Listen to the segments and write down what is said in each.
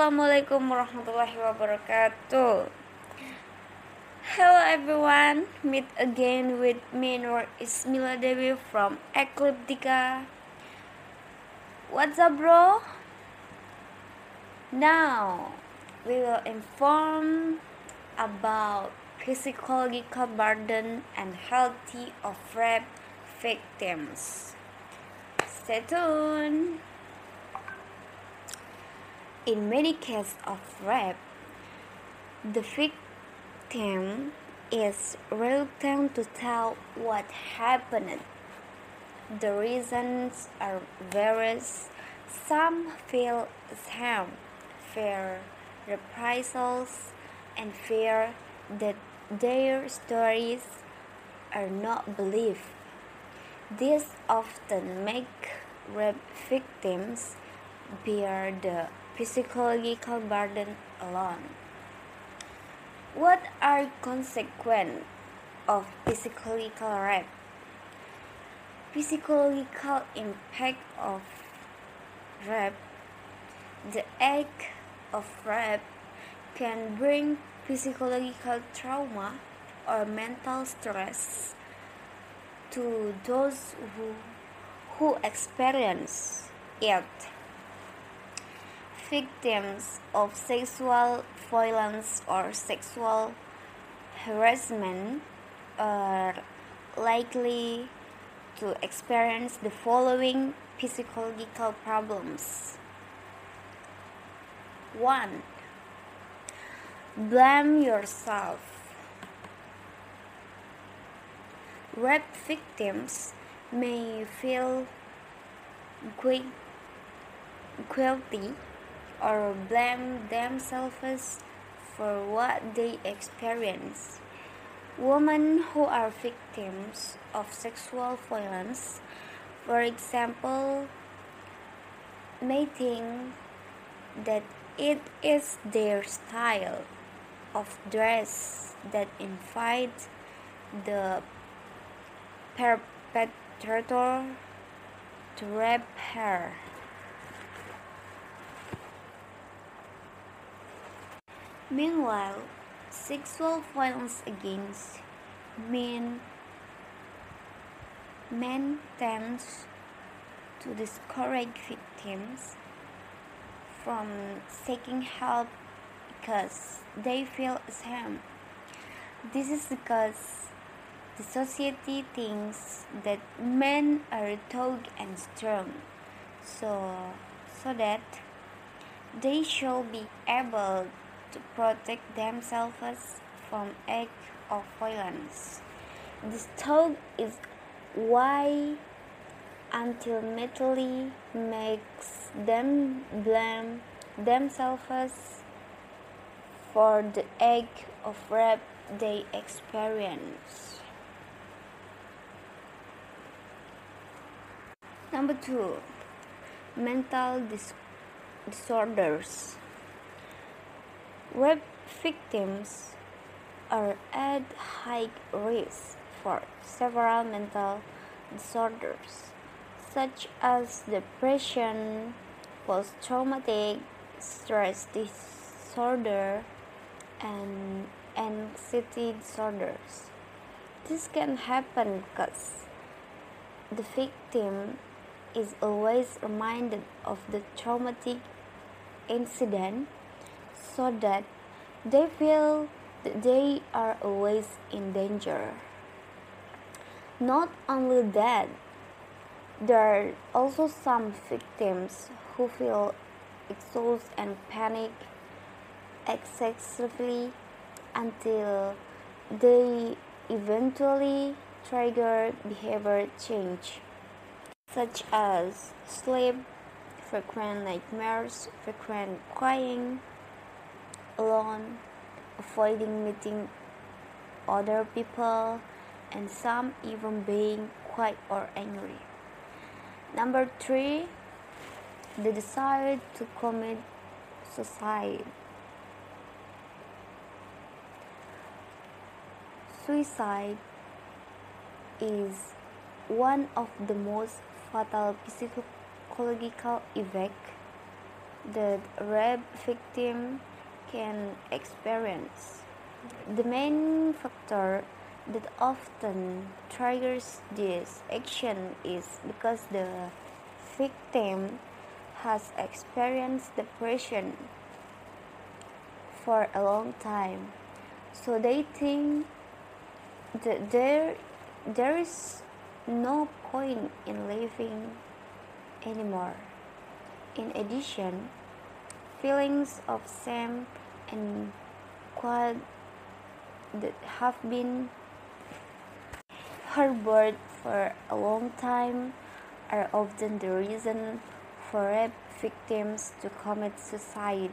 Assalamualaikum warahmatullahi wabarakatuh. Hello everyone, meet again with me Nur Ismila Dewi from Ecliptica. What's up, bro? Now we will inform about psychological burden and healthy of rape victims. Stay tuned. In many cases of rape, the victim is reluctant to tell what happened. The reasons are various. Some feel shame, fear reprisals, and fear that their stories are not believed. This often makes rape victims bear the psychological burden alone. What are consequences of psychological rape? Psychological impact of rape. The act of rape can bring psychological trauma or mental stress to those who, who experience it victims of sexual violence or sexual harassment are likely to experience the following psychological problems. 1. Blame yourself. Rape victims may feel guilty or blame themselves for what they experience. Women who are victims of sexual violence, for example, may think that it is their style of dress that invites the perpetrator to rape her. Meanwhile, sexual violence against men, men tends to discourage victims from seeking help because they feel ashamed. This is because the society thinks that men are tough and strong, so so that they should be able to protect themselves from acts of violence. This talk is why until ultimately makes them blame themselves for the act of rape they experience. Number two, mental dis- disorders. Rape victims are at high risk for several mental disorders, such as depression, post traumatic stress disorder, and anxiety disorders. This can happen because the victim is always reminded of the traumatic incident so that they feel that they are always in danger. Not only that, there are also some victims who feel exhausted and panic excessively until they eventually trigger behavior change, such as sleep, frequent nightmares, frequent crying, alone, avoiding meeting other people, and some even being quiet or angry. Number three, the desire to commit suicide. Suicide is one of the most fatal psychological effects that rape victim can experience. The main factor that often triggers this action is because the victim has experienced depression for a long time. So they think that there there is no point in living anymore. In addition, feelings of shame and guilt that have been harbored for a long time are often the reason for rape victims to commit suicide.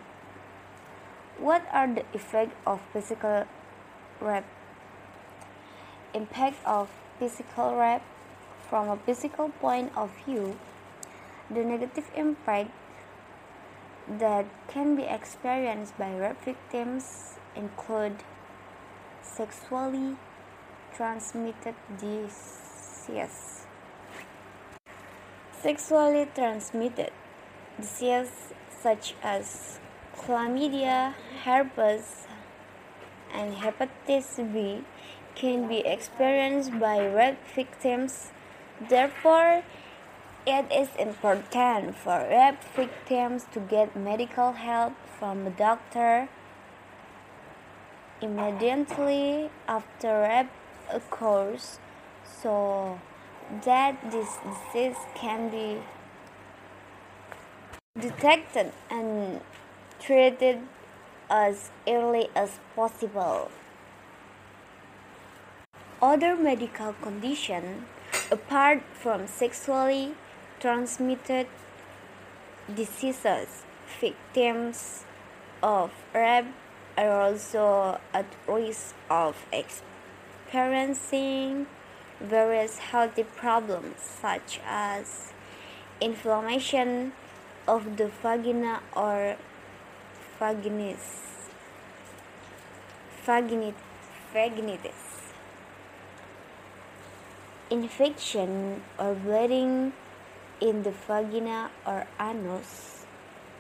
What are the effects of physical rape? Impact of physical rape from a physical point of view, the negative impact that can be experienced by rape victims include sexually transmitted diseases. Sexually transmitted diseases such as chlamydia, herpes, and hepatitis B can be experienced by rape victims. Therefore, it is important for rape victims to get medical help from a doctor immediately after rape occurs so that this disease can be detected and treated as early as possible. Other medical conditions apart from sexually transmitted diseases, victims of rape are also at risk of experiencing various health problems such as inflammation of the vagina or vaginit, vaginitis, infection or bleeding in the vagina or anus,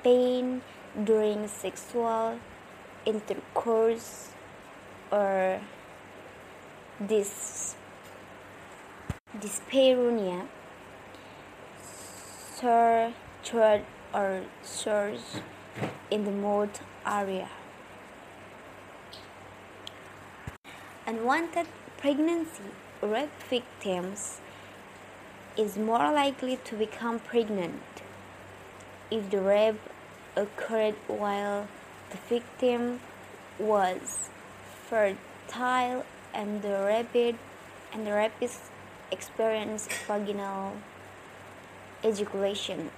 pain during sexual intercourse, or this dyspareunia, sore throat or sores in the mouth area. Unwanted pregnancy rape victims is more likely to become pregnant if the rape occurred while the victim was fertile and the rapid and the rapist experienced vaginal ejaculation.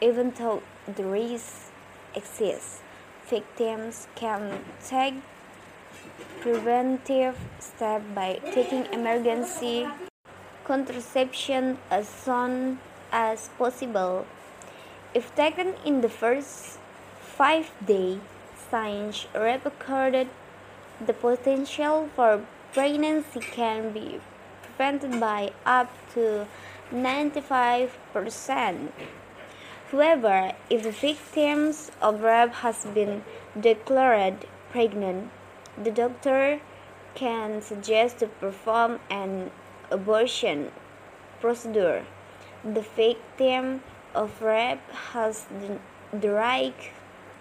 Even though the risk exists, victims can take preventive steps by taking emergency contraception as soon as possible. If taken in the first five days since rape occurred, the potential for pregnancy can be prevented by up to 95%. However, if the victim of rape has been declared pregnant, the doctor can suggest to perform an abortion procedure. The victim of rape has the, the right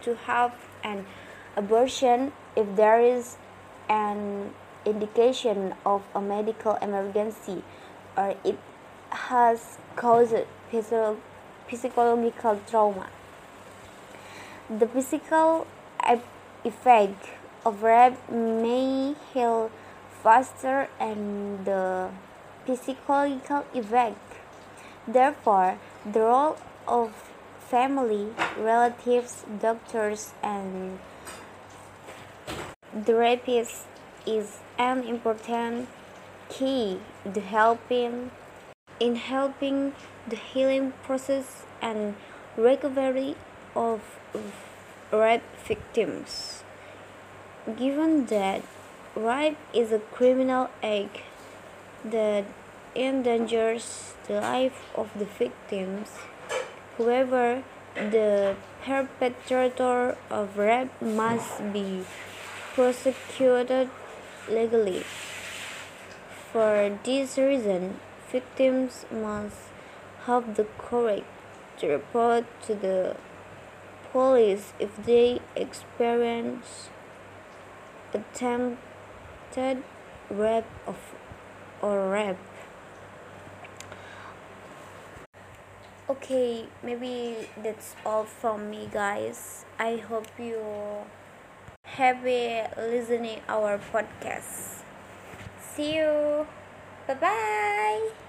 to have an abortion if there is an indication of a medical emergency or it has caused physiological trauma. The physical effect of rape may heal faster and the psychological effect. Therefore, the role of family, relatives, doctors, and the rapist is an important key to helping in helping the healing process and recovery of rape victims. Given that rape is a criminal act that endangers the life of the victims, whoever the perpetrator of rape must be prosecuted legally. For this reason, victims must have the courage to report to the police if they experience attempted rape of, or rape. Okay, maybe that's all from me guys. I hope you happy listening our podcast. See you. Bye bye.